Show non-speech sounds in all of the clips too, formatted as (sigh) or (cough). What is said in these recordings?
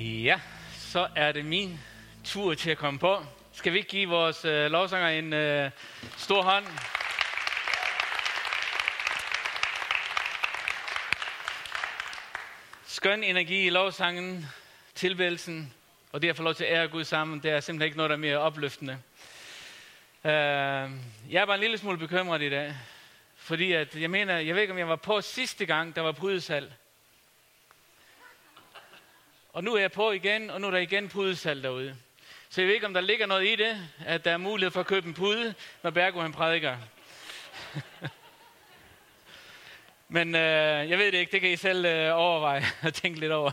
Ja, så er det min tur til at komme på. Skal vi ikke give vores øh, lovsanger en øh, stor hånd? Skøn energi i lovsangen, tilværelsen, og det at få lov til at ære Gud sammen, det er simpelthen ikke noget, der er mere opløftende. Øh, jeg er bare en lille smule bekymret i dag, fordi at, jeg mener, jeg ved ikke, om jeg var på sidste gang, der var brydesal. Og nu er jeg på igen, og nu er der igen pudesal derude. Så jeg ved ikke, om der ligger noget i det, at der er mulighed for at købe en pude, når Bergo han prædiker. (laughs) Men øh, jeg ved det ikke, det kan I selv øh, overveje (laughs) og tænke lidt over.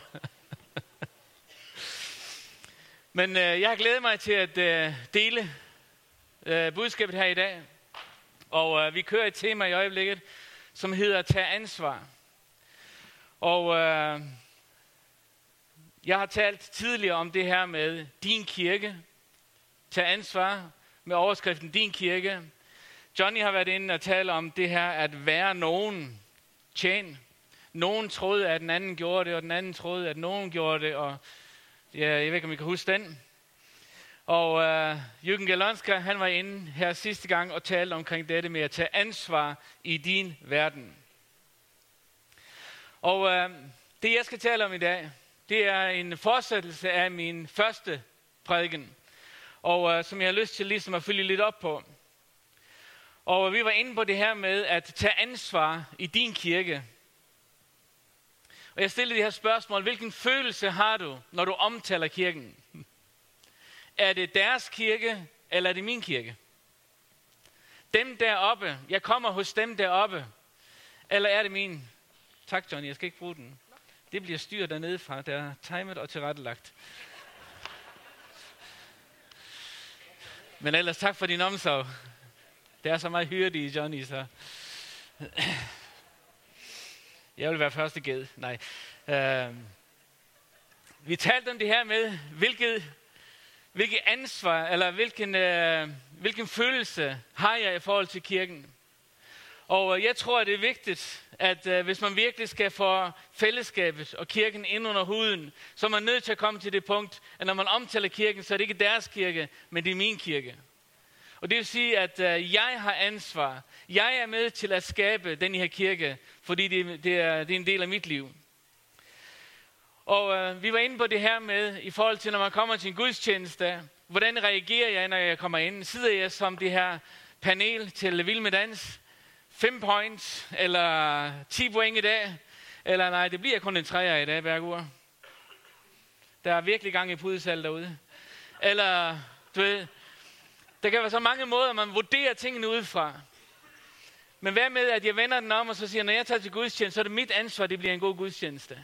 (laughs) Men øh, jeg har glædet mig til at øh, dele øh, budskabet her i dag. Og øh, vi kører et tema i øjeblikket, som hedder Tag ansvar. Og øh, jeg har talt tidligere om det her med din kirke. Tag ansvar med overskriften din kirke. Johnny har været inde og tale om det her at være nogen. Tjen. Nogen troede, at den anden gjorde det, og den anden troede, at nogen gjorde det, og ja, jeg ved ikke, om I kan huske den. Og uh, Jürgen Galonska, han var inde her sidste gang og talte omkring dette med at tage ansvar i din verden. Og uh, det, jeg skal tale om i dag, det er en fortsættelse af min første prædiken. Og uh, som jeg har lyst til ligesom at følge lidt op på. Og øh, vi var inde på det her med at tage ansvar i din kirke. Og jeg stillede det her spørgsmål, hvilken følelse har du, når du omtaler kirken? Er det deres kirke, eller er det min kirke? Dem deroppe, jeg kommer hos dem deroppe, eller er det min? Tak, Johnny, jeg skal ikke bruge den. Det bliver styret dernede fra, der er timet og tilrettelagt. Men ellers tak for din omsorg. Det er så meget hyrdig, Johnny, så... Jeg vil være første ged. Nej. Uh, vi talte om det her med, hvilket, hvilket ansvar, eller hvilken, uh, hvilken følelse har jeg i forhold til kirken. Og øh, jeg tror, at det er vigtigt, at øh, hvis man virkelig skal få fællesskabet og kirken ind under huden, så er man nødt til at komme til det punkt, at når man omtaler kirken, så er det ikke deres kirke, men det er min kirke. Og det vil sige, at øh, jeg har ansvar. Jeg er med til at skabe den her kirke, fordi det, det, er, det er en del af mit liv. Og øh, vi var inde på det her med, i forhold til, når man kommer til en gudstjeneste, hvordan reagerer jeg, når jeg kommer ind? Sidder jeg som det her panel til Vild med Dans? 5 points, eller 10 point i dag? Eller nej, det bliver kun en træer i dag, Bergur. Der er virkelig gang i pudesal derude. Eller, du ved, der kan være så mange måder, man vurderer tingene udefra. Men hvad med, at jeg vender den om og så siger, når jeg tager til gudstjeneste, så er det mit ansvar, at det bliver en god gudstjeneste.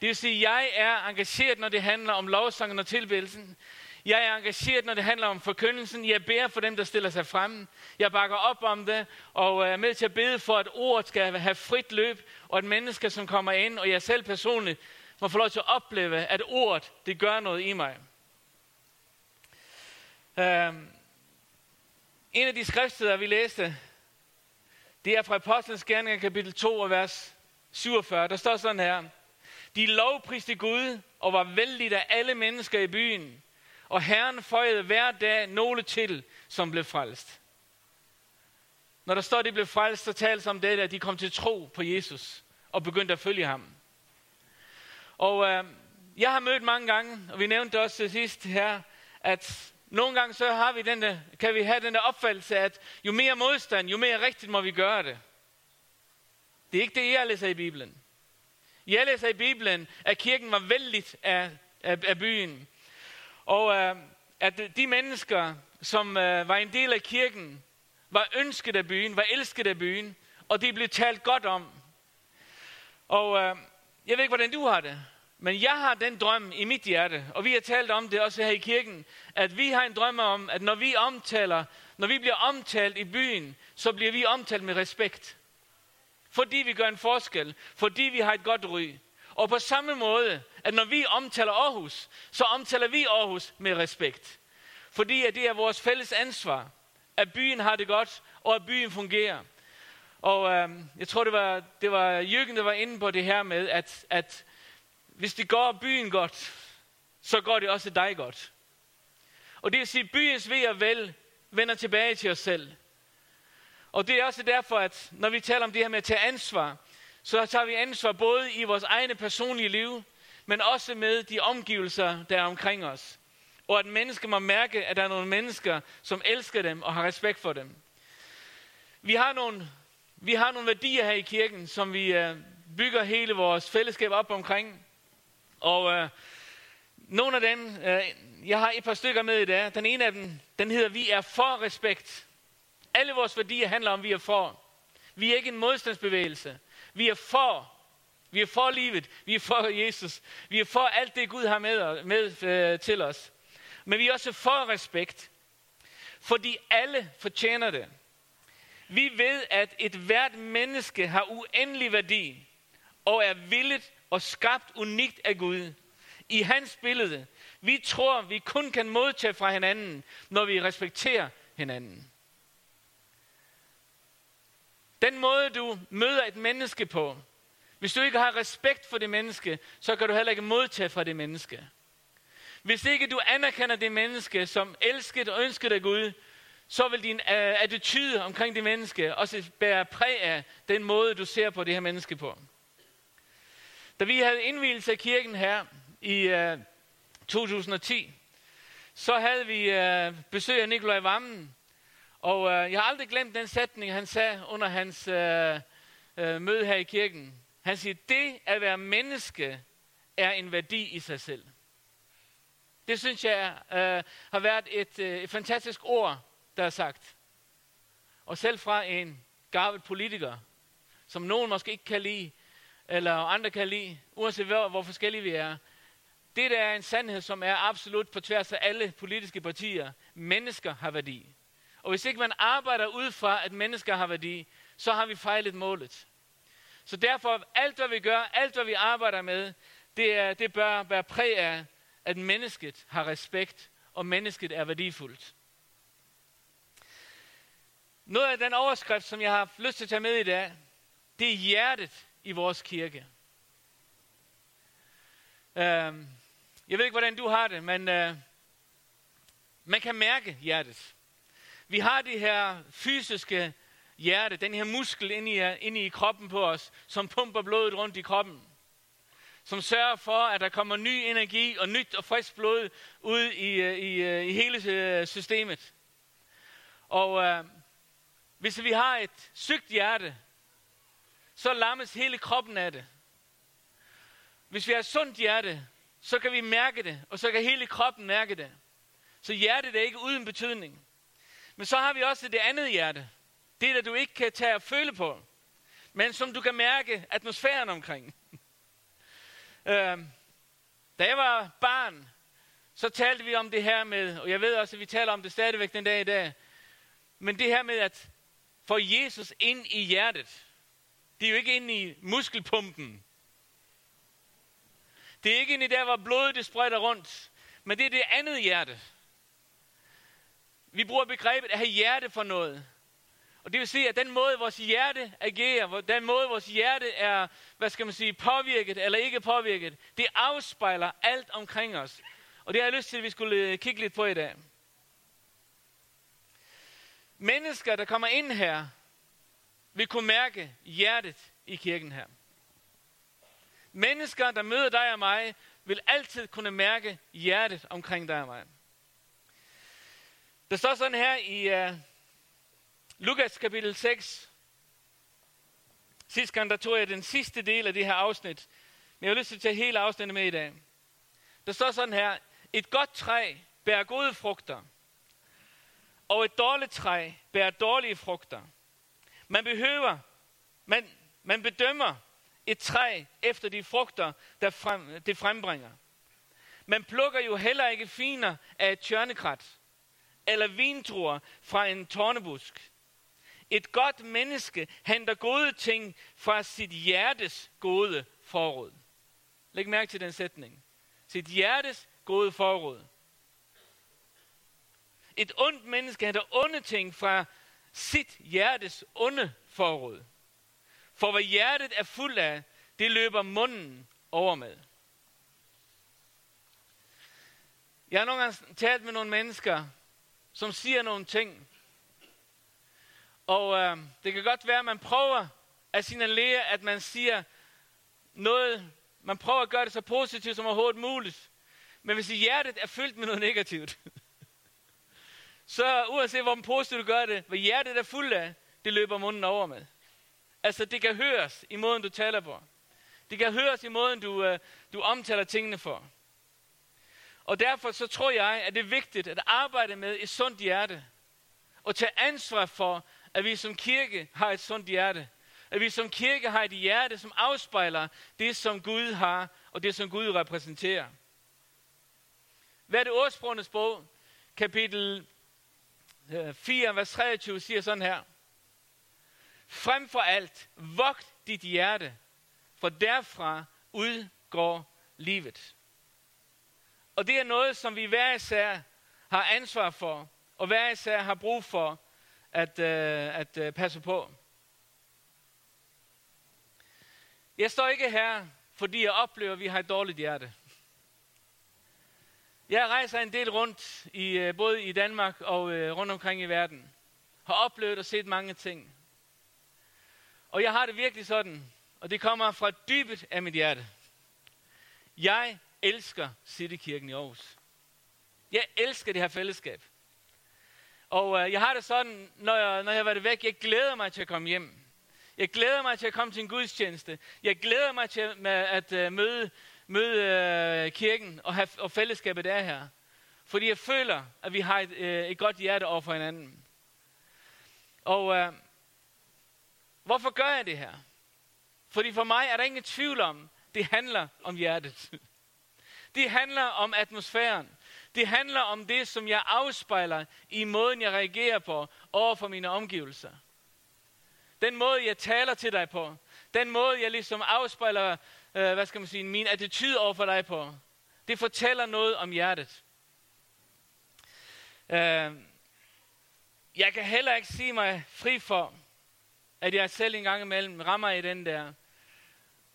Det vil sige, at jeg er engageret, når det handler om lovsangen og tilbedelsen. Jeg er engageret, når det handler om forkyndelsen. Jeg beder for dem, der stiller sig frem. Jeg bakker op om det, og øh, er med til at bede for, at ordet skal have frit løb, og at mennesker, som kommer ind, og jeg selv personligt, må få lov til at opleve, at ordet, det gør noget i mig. Um, en af de skriftsteder, vi læste, det er fra Apostlenes Gerninger, kapitel 2, og vers 47. Der står sådan her. De lovpriste Gud og var vældig af alle mennesker i byen, og Herren føjede hver dag nogle til, som blev frelst. Når der står, at de blev frelst, så tales om det, at de kom til tro på Jesus og begyndte at følge ham. Og øh, jeg har mødt mange gange, og vi nævnte det også til sidst her, at nogle gange så har vi den der, kan vi have den der opfattelse, at jo mere modstand, jo mere rigtigt må vi gøre det. Det er ikke det, jeg læser i Bibelen. Jeg læser i Bibelen, at kirken var vældig af, af, af byen. Og øh, at de mennesker, som øh, var en del af kirken, var ønsket af byen, var elsket af byen, og de blev talt godt om. Og øh, jeg ved ikke, hvordan du har det, men jeg har den drøm i mit hjerte, og vi har talt om det også her i kirken, at vi har en drøm om, at når vi omtaler, når vi bliver omtalt i byen, så bliver vi omtalt med respekt. Fordi vi gør en forskel, fordi vi har et godt ry. Og på samme måde, at når vi omtaler Aarhus, så omtaler vi Aarhus med respekt. Fordi at det er vores fælles ansvar, at byen har det godt, og at byen fungerer. Og øh, jeg tror, det var, det var Jørgen, der var inde på det her med, at, at hvis det går byen godt, så går det også dig godt. Og det vil sige, at byens ved og vel vender tilbage til os selv. Og det er også derfor, at når vi taler om det her med at tage ansvar, så tager vi ansvar både i vores egne personlige liv, men også med de omgivelser, der er omkring os. Og at mennesker må mærke, at der er nogle mennesker, som elsker dem og har respekt for dem. Vi har nogle, vi har nogle værdier her i kirken, som vi øh, bygger hele vores fællesskab op omkring. Og øh, nogle af dem, øh, jeg har et par stykker med i dag. Den ene af dem, den hedder, vi er for respekt. Alle vores værdier handler om, vi er for. Vi er ikke en modstandsbevægelse. Vi er for. Vi er for livet. Vi er for Jesus. Vi er for alt det, Gud har med, med øh, til os. Men vi er også for respekt. Fordi alle fortjener det. Vi ved, at et hvert menneske har uendelig værdi. Og er villet og skabt unikt af Gud. I hans billede. Vi tror, vi kun kan modtage fra hinanden, når vi respekterer hinanden. Den måde, du møder et menneske på, hvis du ikke har respekt for det menneske, så kan du heller ikke modtage fra det menneske. Hvis ikke du anerkender det menneske som elsket og ønsket af Gud, så vil din uh, attitude omkring det menneske også bære præg af den måde, du ser på det her menneske på. Da vi havde indvielse af kirken her i øh, uh, 2010, så havde vi uh, besøg af Nikolaj Vammen, og uh, jeg har aldrig glemt den sætning, han sagde under hans uh, uh, møde her i kirken. Han siger, det at være menneske er en værdi i sig selv. Det synes jeg øh, har været et, øh, et fantastisk ord, der er sagt. Og selv fra en gavet politiker, som nogen måske ikke kan lide, eller andre kan lide, uanset hvor, hvor forskellige vi er. Det der er en sandhed, som er absolut på tværs af alle politiske partier. Mennesker har værdi. Og hvis ikke man arbejder ud fra, at mennesker har værdi, så har vi fejlet målet. Så derfor, alt hvad vi gør, alt hvad vi arbejder med, det, er, det bør være præg af, at mennesket har respekt, og mennesket er værdifuldt. Noget af den overskrift, som jeg har lyst til at tage med i dag, det er hjertet i vores kirke. Uh, jeg ved ikke, hvordan du har det, men uh, man kan mærke hjertet. Vi har det her fysiske hjerte, den her muskel inde i, inde i kroppen på os, som pumper blodet rundt i kroppen. Som sørger for, at der kommer ny energi og nyt og frisk blod ud i, øh, i, øh, i hele øh, systemet. Og øh, hvis vi har et sygt hjerte, så lammes hele kroppen af det. Hvis vi har et sundt hjerte, så kan vi mærke det, og så kan hele kroppen mærke det. Så hjertet er ikke uden betydning. Men så har vi også det andet hjerte. Det, der du ikke kan tage og føle på. Men som du kan mærke atmosfæren omkring. (laughs) øh, da jeg var barn, så talte vi om det her med, og jeg ved også, at vi taler om det stadigvæk den dag i dag, men det her med at få Jesus ind i hjertet. Det er jo ikke ind i muskelpumpen. Det er ikke ind i der, hvor blodet det spreder rundt. Men det er det andet hjerte. Vi bruger begrebet at have hjerte for noget. Og det vil sige, at den måde, vores hjerte agerer, den måde, vores hjerte er, hvad skal man sige, påvirket eller ikke påvirket, det afspejler alt omkring os. Og det har jeg lyst til, at vi skulle øh, kigge lidt på i dag. Mennesker, der kommer ind her, vil kunne mærke hjertet i kirken her. Mennesker, der møder dig og mig, vil altid kunne mærke hjertet omkring dig og mig. Der står sådan her i uh, Lukas kapitel 6. Sidste gang, der tog jeg den sidste del af det her afsnit. Men jeg har lyst til at tage hele afsnittet med i dag. Der står sådan her. Et godt træ bærer gode frugter. Og et dårligt træ bærer dårlige frugter. Man behøver, man, man bedømmer et træ efter de frugter, der frem, det frembringer. Man plukker jo heller ikke finer af et tjørnekrat eller vindruer fra en tornebusk. Et godt menneske henter gode ting fra sit hjertes gode forråd. Læg mærke til den sætning. Sit hjertes gode forråd. Et ondt menneske henter onde ting fra sit hjertes onde forråd. For hvad hjertet er fuld af, det løber munden over med. Jeg har nogle gange talt med nogle mennesker, som siger nogle ting. Og øh, det kan godt være, at man prøver at signalere, at man siger noget, man prøver at gøre det så positivt som overhovedet muligt. Men hvis hjertet er fyldt med noget negativt, (laughs) så uanset hvor positivt du gør det, hvad hjertet er fuld af, det løber munden over med. Altså det kan høres i måden, du taler på. Det kan høres i måden, du, øh, du omtaler tingene for. Og derfor så tror jeg, at det er vigtigt at arbejde med et sundt hjerte. Og tage ansvar for, at vi som kirke har et sundt hjerte. At vi som kirke har et hjerte, som afspejler det, som Gud har, og det, som Gud repræsenterer. Hvad er det ordsprogenes bog? Kapitel øh, 4, vers 23 siger sådan her. Frem for alt, vogt dit hjerte, for derfra udgår livet. Og det er noget, som vi hver især har ansvar for, og hver især har brug for at, øh, at øh, passe på. Jeg står ikke her, fordi jeg oplever, at vi har et dårligt hjerte. Jeg rejser en del rundt, i, øh, både i Danmark og øh, rundt omkring i verden. Har oplevet og set mange ting. Og jeg har det virkelig sådan, og det kommer fra dybet af mit hjerte. Jeg elsker Citykirken i Aarhus. Jeg elsker det her fællesskab. Og øh, jeg har det sådan, når jeg, når jeg var det væk, jeg glæder mig til at komme hjem. Jeg glæder mig til at komme til en gudstjeneste. Jeg glæder mig til at, at, øh, møde, møde øh, kirken og, have, og fællesskabet der her. Fordi jeg føler, at vi har et, øh, et godt hjerte over for hinanden. Og øh, hvorfor gør jeg det her? Fordi for mig er der ingen tvivl om, det handler om hjertet. (laughs) Det handler om atmosfæren. Det handler om det, som jeg afspejler i måden, jeg reagerer på over for mine omgivelser. Den måde, jeg taler til dig på. Den måde, jeg ligesom afspejler, øh, hvad skal man sige, min attitude over for dig på. Det fortæller noget om hjertet. Øh, jeg kan heller ikke sige mig fri for, at jeg selv en gang imellem rammer i den der.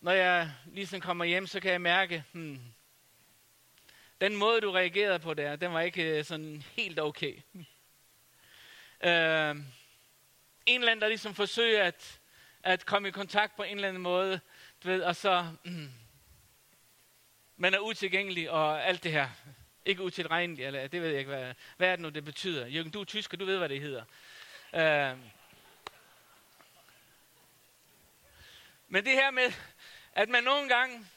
Når jeg ligesom kommer hjem, så kan jeg mærke, hmm, den måde, du reagerede på der, den var ikke øh, sådan helt okay. øh, en eller anden, der ligesom forsøger at, at komme i kontakt på en eller anden måde, du ved, og så, mm, man er utilgængelig og alt det her. Ikke utilregnelig, eller det ved jeg ikke, hvad, hvad er det nu, det betyder. Jørgen, du er tysker, du ved, hvad det hedder. Øh, men det her med, at man nogle gange,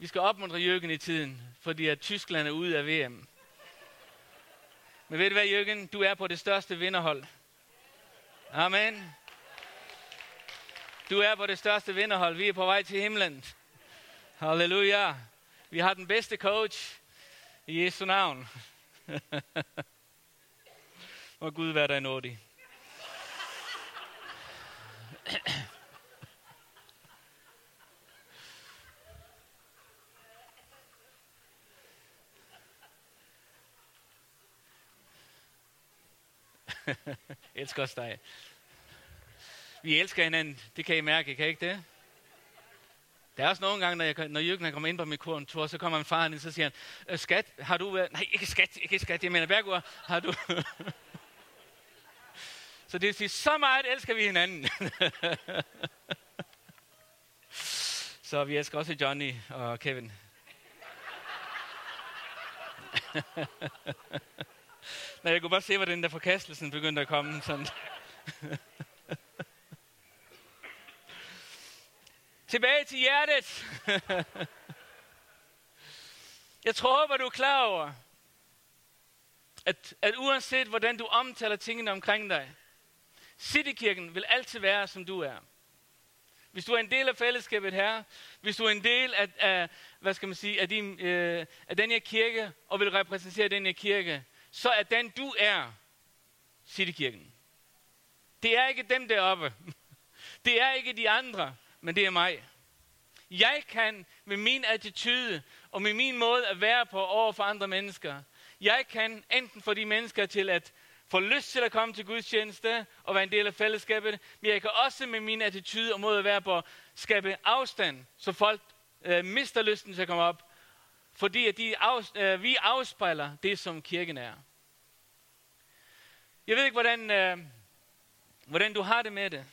vi skal opmuntre Jørgen i tiden, fordi at Tyskland er ude af VM. Men ved du hvad, Jørgen? Du er på det største vinderhold. Amen. Du er på det største vinderhold. Vi er på vej til himlen. Halleluja. Vi har den bedste coach i Jesu navn. (laughs) Må Gud være dig nådig. (laughs) elsker også dig. Vi elsker hinanden, det kan I mærke, kan I ikke det? Der er også nogle gange, når, jeg, når Jørgen kommer ind på mit kontor, så kommer min far ind, og så siger han, øh, skat, har du været... Nej, ikke skat, ikke skat, jeg mener Bergur, har du... (laughs) så det vil sige, så meget elsker vi hinanden. (laughs) så vi elsker også Johnny og Kevin. Nej, jeg kunne bare se, hvordan der forkastelsen begyndte at komme. Sådan. (laughs) Tilbage til hjertet. (laughs) jeg tror, at du er klar over, at, at uanset hvordan du omtaler tingene omkring dig, Citykirken vil altid være, som du er. Hvis du er en del af fællesskabet her, hvis du er en del af, af hvad skal man sige, af, din, øh, af den her kirke, og vil repræsentere den her kirke, så er den du er, Citykirken. Det er ikke dem deroppe. (laughs) Det er ikke de andre, men det er mig. Jeg kan med min attitude og med min måde at være på over for andre mennesker, jeg kan enten få de mennesker til at få lyst til at komme til Guds tjeneste og være en del af fællesskabet, men jeg kan også med min attitude og måde at være på skabe afstand, så folk øh, mister lysten til at komme op, fordi at de af, øh, vi afspejler det, som kirken er. Jeg ved ikke, hvordan, øh, hvordan du har det med det.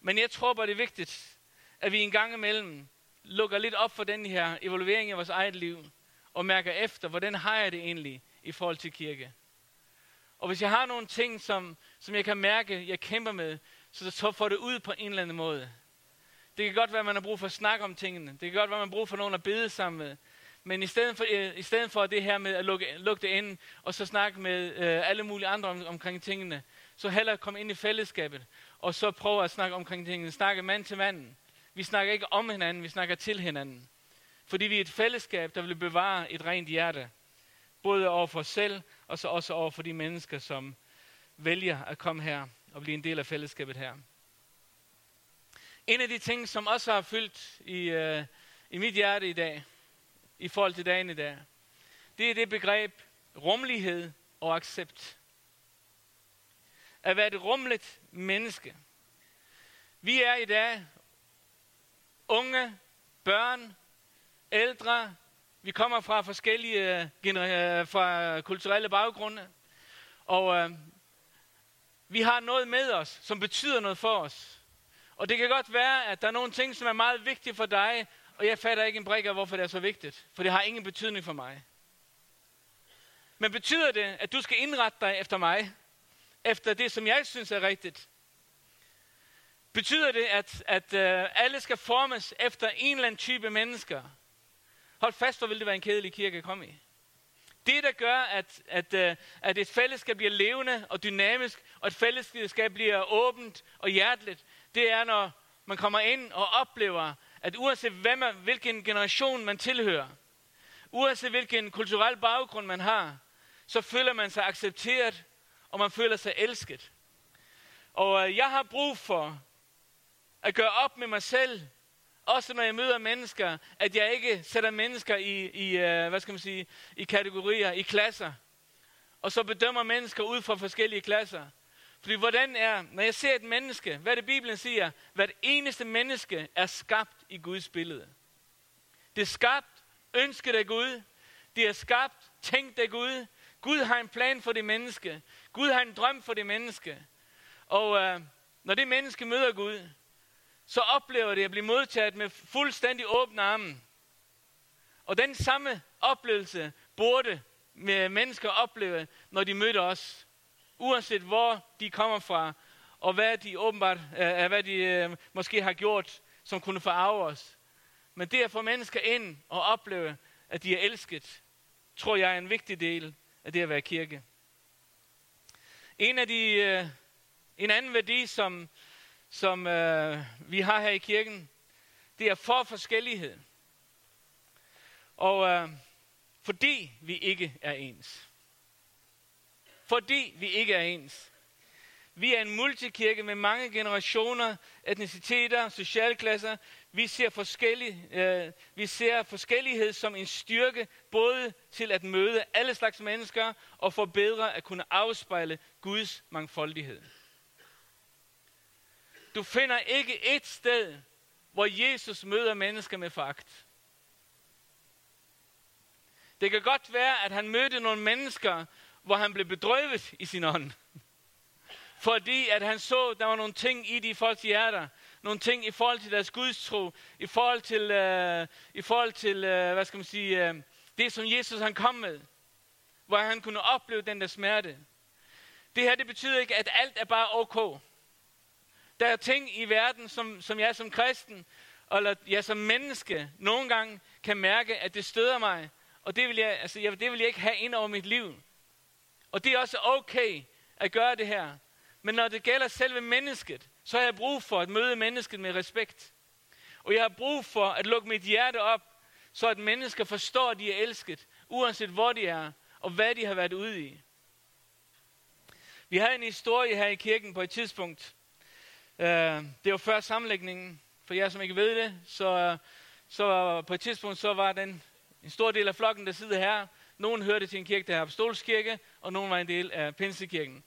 Men jeg tror bare, det er vigtigt, at vi en gang imellem lukker lidt op for den her evaluering af vores eget liv, og mærker efter, hvordan har jeg det egentlig i forhold til kirke. Og hvis jeg har nogle ting, som, som jeg kan mærke, jeg kæmper med, så, så får det ud på en eller anden måde. Det kan godt være, at man har brug for at snakke om tingene. Det kan godt være, at man har brug for nogen at bede sammen med. Men i stedet for, øh, i stedet for det her med at lukke, lukke det ind, og så snakke med øh, alle mulige andre om, omkring tingene, så hellere komme ind i fællesskabet, og så prøve at snakke omkring tingene. Snakke mand til mand. Vi snakker ikke om hinanden, vi snakker til hinanden. Fordi vi er et fællesskab, der vil bevare et rent hjerte. Både over for os selv, og så også over for de mennesker, som vælger at komme her og blive en del af fællesskabet her. En af de ting, som også har fyldt i, øh, i mit hjerte i dag, i forhold til dagen i dag, det er det begreb rummelighed og accept. At være et rummeligt menneske. Vi er i dag unge, børn, ældre. Vi kommer fra forskellige gener- fra kulturelle baggrunde. Og øh, vi har noget med os, som betyder noget for os. Og det kan godt være, at der er nogle ting, som er meget vigtige for dig, og jeg fatter ikke en brik af, hvorfor det er så vigtigt. For det har ingen betydning for mig. Men betyder det, at du skal indrette dig efter mig? Efter det, som jeg synes er rigtigt? Betyder det, at, at uh, alle skal formes efter en eller anden type mennesker? Hold fast, hvor vil det være en kedelig kirke at komme i. Det, der gør, at, at, uh, at et fællesskab bliver levende og dynamisk, og et fællesskab bliver åbent og hjerteligt, det er, når man kommer ind og oplever, at uanset hvad man, hvilken generation man tilhører, uanset hvilken kulturel baggrund man har, så føler man sig accepteret, og man føler sig elsket. Og øh, jeg har brug for at gøre op med mig selv, også når jeg møder mennesker, at jeg ikke sætter mennesker i, i øh, hvad skal man sige, i kategorier, i klasser, og så bedømmer mennesker ud fra forskellige klasser. Fordi hvordan er, når jeg ser et menneske, hvad det Bibelen siger, hvert eneste menneske er skabt i Guds billede. Det er skabt, ønsket af Gud. Det er skabt, tænkt af Gud. Gud har en plan for det menneske. Gud har en drøm for det menneske. Og øh, når det menneske møder Gud, så oplever det at blive modtaget med fuldstændig åbne arme. Og den samme oplevelse burde øh, mennesker opleve, når de møder os uanset hvor de kommer fra, og hvad de åbenbart, øh, øh hvad de øh, måske har gjort, som kunne forarve os. Men det at få mennesker ind og opleve, at de er elsket, tror jeg er en vigtig del af det at være kirke. En af de, øh, en anden værdi, som, som øh, vi har her i kirken, det er for forskellighed. Og øh, fordi vi ikke er ens fordi vi ikke er ens. Vi er en multikirke med mange generationer, etniciteter, socialklasser. Vi ser, forskellig, øh, vi ser forskellighed som en styrke, både til at møde alle slags mennesker og for bedre at kunne afspejle Guds mangfoldighed. Du finder ikke et sted, hvor Jesus møder mennesker med fakt. Det kan godt være, at han mødte nogle mennesker, hvor han blev bedrøvet i sin ånd. Fordi at han så, der var nogle ting i de folks hjerter, nogle ting i forhold til deres gudstro, i forhold til, øh, i forhold til øh, hvad skal man sige, øh, det som Jesus han kom med, hvor han kunne opleve den der smerte. Det her, det betyder ikke, at alt er bare ok. Der er ting i verden, som, som jeg som kristen, eller jeg som menneske, nogle gange kan mærke, at det støder mig, og det vil jeg, altså, jeg, det vil jeg ikke have ind over mit liv. Og det er også okay at gøre det her. Men når det gælder selve mennesket, så har jeg brug for at møde mennesket med respekt. Og jeg har brug for at lukke mit hjerte op, så at mennesker forstår, at de er elsket, uanset hvor de er, og hvad de har været ude i. Vi havde en historie her i kirken på et tidspunkt. Øh, det var før sammenlægningen. For jer, som ikke ved det, så, så på et tidspunkt så var den en stor del af flokken, der sidder her, nogen hørte til en kirke, der er apostolskirke, og nogen var en del af Pinsekirken.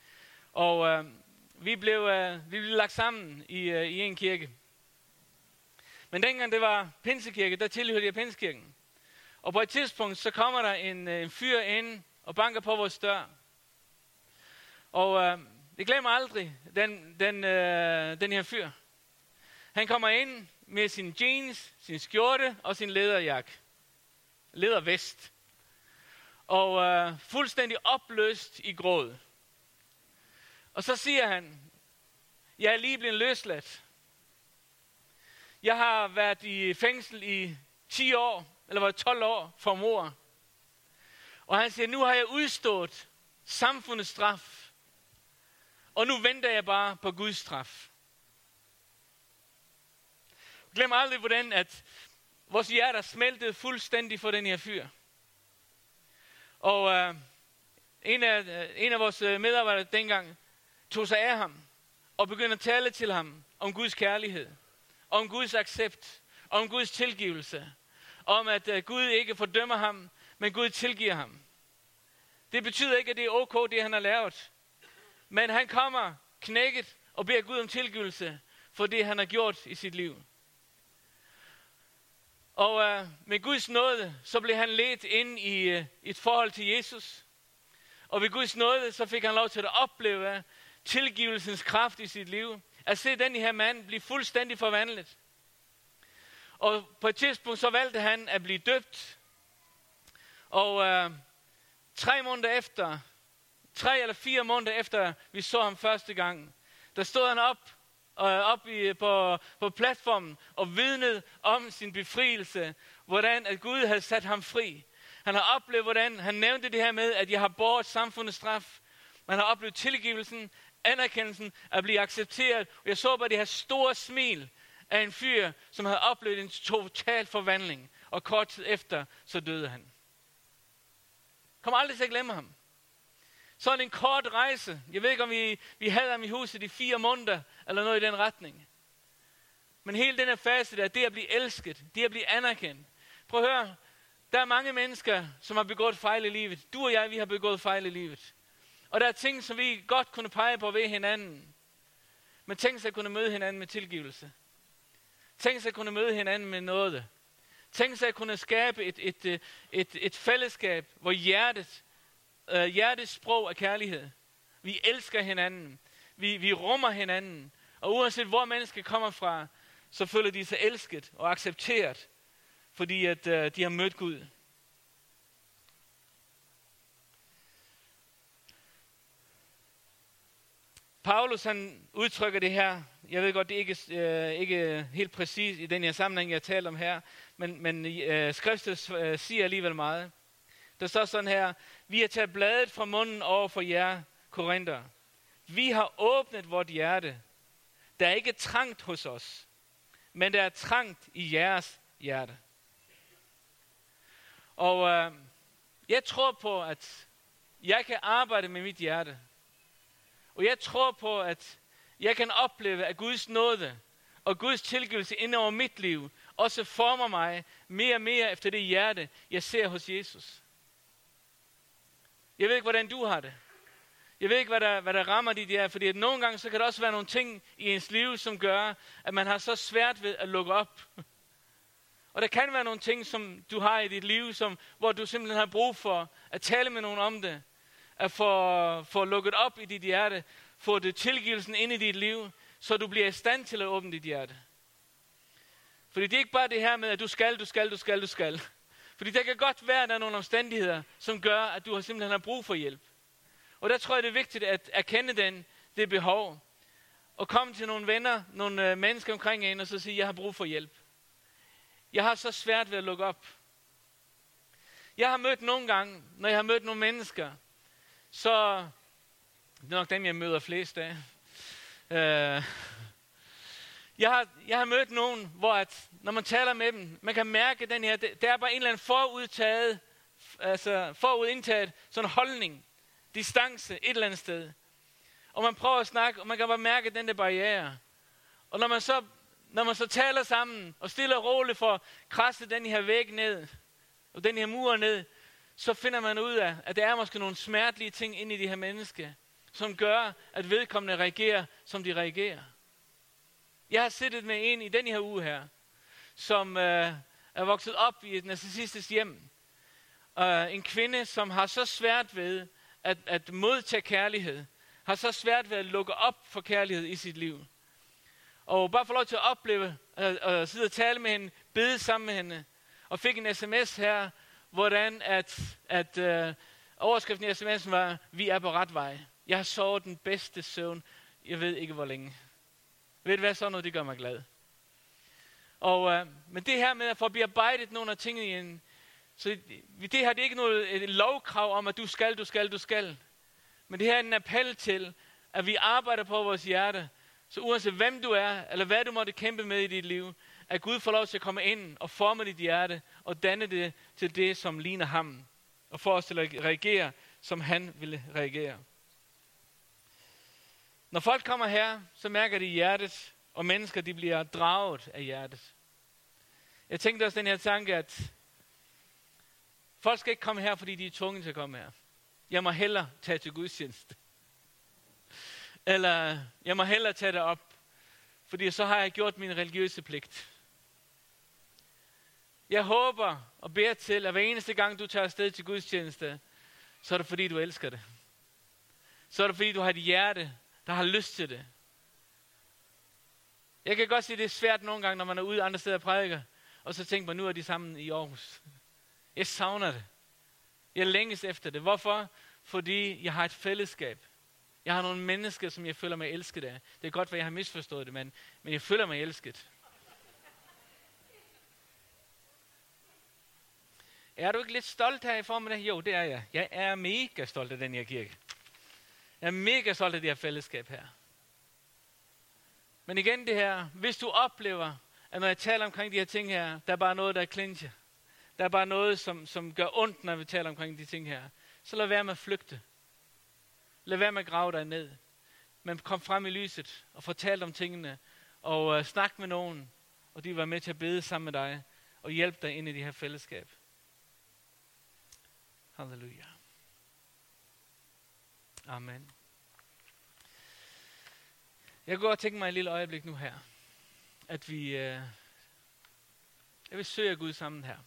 Og øh, vi, blev, øh, vi blev lagt sammen i, øh, i en kirke. Men dengang det var Pinsekirke, der tilhørte jeg Pinsekirken. Og på et tidspunkt, så kommer der en, øh, en fyr ind og banker på vores dør. Og øh, jeg glemmer aldrig, den, den, øh, den her fyr. Han kommer ind med sin jeans, sin skjorte og sin lederjakke. Ledervest. Og øh, fuldstændig opløst i gråd. Og så siger han, jeg er lige blevet løsladt. Jeg har været i fængsel i 10 år, eller var 12 år for mor. Og han siger, nu har jeg udstået samfundets straf. Og nu venter jeg bare på Guds straf. Glem aldrig, hvordan at vores hjerter smeltede fuldstændig for den her fyr. Og øh, en, af, øh, en af vores øh, medarbejdere dengang tog sig af ham og begyndte at tale til ham om Guds kærlighed, om Guds accept, om Guds tilgivelse, om at uh, Gud ikke fordømmer ham, men Gud tilgiver ham. Det betyder ikke, at det er ok, det han har lavet. Men han kommer knækket og beder Gud om tilgivelse for det, han har gjort i sit liv. Og øh, med Guds nåde, så blev han ledt ind i øh, et forhold til Jesus. Og ved Guds nåde, så fik han lov til at opleve tilgivelsens kraft i sit liv. At se den her mand blive fuldstændig forvandlet. Og på et tidspunkt så valgte han at blive døbt. Og øh, tre måneder efter, tre eller fire måneder efter vi så ham første gang, der stod han op og op i, på, på platformen og vidnede om sin befrielse, hvordan at Gud havde sat ham fri. Han har oplevet, hvordan han nævnte det her med, at jeg har båret samfundets straf. Man har oplevet tilgivelsen, anerkendelsen, at blive accepteret. Og jeg så bare det her store smil af en fyr, som havde oplevet en total forvandling. Og kort tid efter, så døde han. Kom aldrig til at glemme ham. Sådan en kort rejse. Jeg ved ikke, om vi, vi havde ham i huset i fire måneder, eller noget i den retning. Men hele den her fase der, det at blive elsket, det at blive anerkendt. Prøv at høre, der er mange mennesker, som har begået fejl i livet. Du og jeg, vi har begået fejl i livet. Og der er ting, som vi godt kunne pege på ved hinanden. Men tænk sig at kunne møde hinanden med tilgivelse. Tænk sig at kunne møde hinanden med noget. Tænk sig at kunne skabe et, et, et, et, et fællesskab, hvor hjertet, øh, hjertets sprog er kærlighed. Vi elsker hinanden. Vi, vi rummer hinanden. Og uanset hvor mennesker kommer fra, så føler de sig elsket og accepteret, fordi at øh, de har mødt Gud. Paulus han udtrykker det her. Jeg ved godt, det er ikke, øh, ikke helt præcis i den her sammenhæng, jeg taler om her, men, men øh, skriftet øh, siger alligevel meget. Der står sådan her, vi har taget bladet fra munden over for jer, Korinther. Vi har åbnet vort hjerte. Der er ikke trangt hos os, men der er trangt i jeres hjerte. Og øh, jeg tror på, at jeg kan arbejde med mit hjerte. Og jeg tror på, at jeg kan opleve, at Guds nåde og Guds tilgivelse ind over mit liv også former mig mere og mere efter det hjerte, jeg ser hos Jesus. Jeg ved ikke, hvordan du har det. Jeg ved ikke, hvad der, hvad der rammer dit hjerte, fordi at nogle gange så kan der også være nogle ting i ens liv, som gør, at man har så svært ved at lukke op. (laughs) Og der kan være nogle ting, som du har i dit liv, som, hvor du simpelthen har brug for at tale med nogen om det at få, få lukket op i dit hjerte, få det tilgivelsen ind i dit liv, så du bliver i stand til at åbne dit hjerte. Fordi det er ikke bare det her med, at du skal, du skal, du skal, du skal. Fordi der kan godt være, at der er nogle omstændigheder, som gør, at du har simpelthen har brug for hjælp. Og der tror jeg, det er vigtigt at erkende den, det behov. Og komme til nogle venner, nogle øh, mennesker omkring en, og så sige, jeg har brug for hjælp. Jeg har så svært ved at lukke op. Jeg har mødt nogle gange, når jeg har mødt nogle mennesker, så det er nok dem, jeg møder flest af. Øh, jeg, har, jeg har mødt nogen, hvor at, når man taler med dem, man kan mærke den her, der er bare en eller anden forudtaget, altså forudindtaget sådan holdning, distance et eller andet sted. Og man prøver at snakke, og man kan bare mærke den der barriere. Og når man så, når man så taler sammen, og stille og roligt for at krasse den her væg ned, og den her mur ned, så finder man ud af, at der er måske nogle smertelige ting inde i de her mennesker, som gør, at vedkommende reagerer, som de reagerer. Jeg har siddet med en i den her uge her, som øh, er vokset op i et narcissistisk hjem, uh, en kvinde, som har så svært ved at, at modtage kærlighed, har så svært ved at lukke op for kærlighed i sit liv. Og bare få lov til at opleve, at, at sidde og tale med hende, bede sammen med hende, og fik en sms her, hvordan at, at øh, overskriften i sms'en var, vi er på ret vej. Jeg har sovet den bedste søvn, jeg ved ikke hvor længe. Ved du hvad, sådan noget, det gør mig glad. Og, øh, men det her med at få bearbejdet nogle af tingene i en, så det her det er ikke noget et lovkrav om, at du skal, du skal, du skal. Men det her er en appel til, at vi arbejder på vores hjerte. Så uanset hvem du er, eller hvad du måtte kæmpe med i dit liv, at Gud får lov til at komme ind og forme dit hjerte, og danne det til det, som ligner ham. Og få os til at reagere, som han ville reagere. Når folk kommer her, så mærker de hjertet, og mennesker de bliver draget af hjertet. Jeg tænkte også den her tanke, at folk skal ikke komme her, fordi de er tvunget til at komme her. Jeg må hellere tage til gudstjeneste. (laughs) Eller jeg må hellere tage det op, fordi så har jeg gjort min religiøse pligt. Jeg håber og beder til, at hver eneste gang du tager afsted til gudstjeneste, så er det fordi, du elsker det. Så er det fordi, du har et hjerte, der har lyst til det. Jeg kan godt sige, at det er svært nogle gange, når man er ude andre steder og prædiker, og så tænker man, nu er de sammen i Aarhus. Jeg savner det. Jeg længes efter det. Hvorfor? Fordi jeg har et fællesskab. Jeg har nogle mennesker, som jeg føler mig elsket af. Det er godt, at jeg har misforstået det, men, men jeg føler mig elsket. Er du ikke lidt stolt her i formiddag? Jo, det er jeg. Jeg er mega stolt af den her kirke. Jeg er mega stolt af det her fællesskab her. Men igen det her, hvis du oplever, at når jeg taler omkring de her ting her, der er bare noget, der er clincher. Der er bare noget, som, som gør ondt, når vi taler omkring de ting her. Så lad være med at flygte. Lad være med at grave dig ned. Men kom frem i lyset og fortæl om tingene. Og uh, snak med nogen. Og de var med til at bede sammen med dig. Og hjælpe dig ind i det her fællesskab. Halleluja. Amen. Jeg kunne godt tænke mig et lille øjeblik nu her, at vi, øh, uh, jeg vil søge Gud sammen her.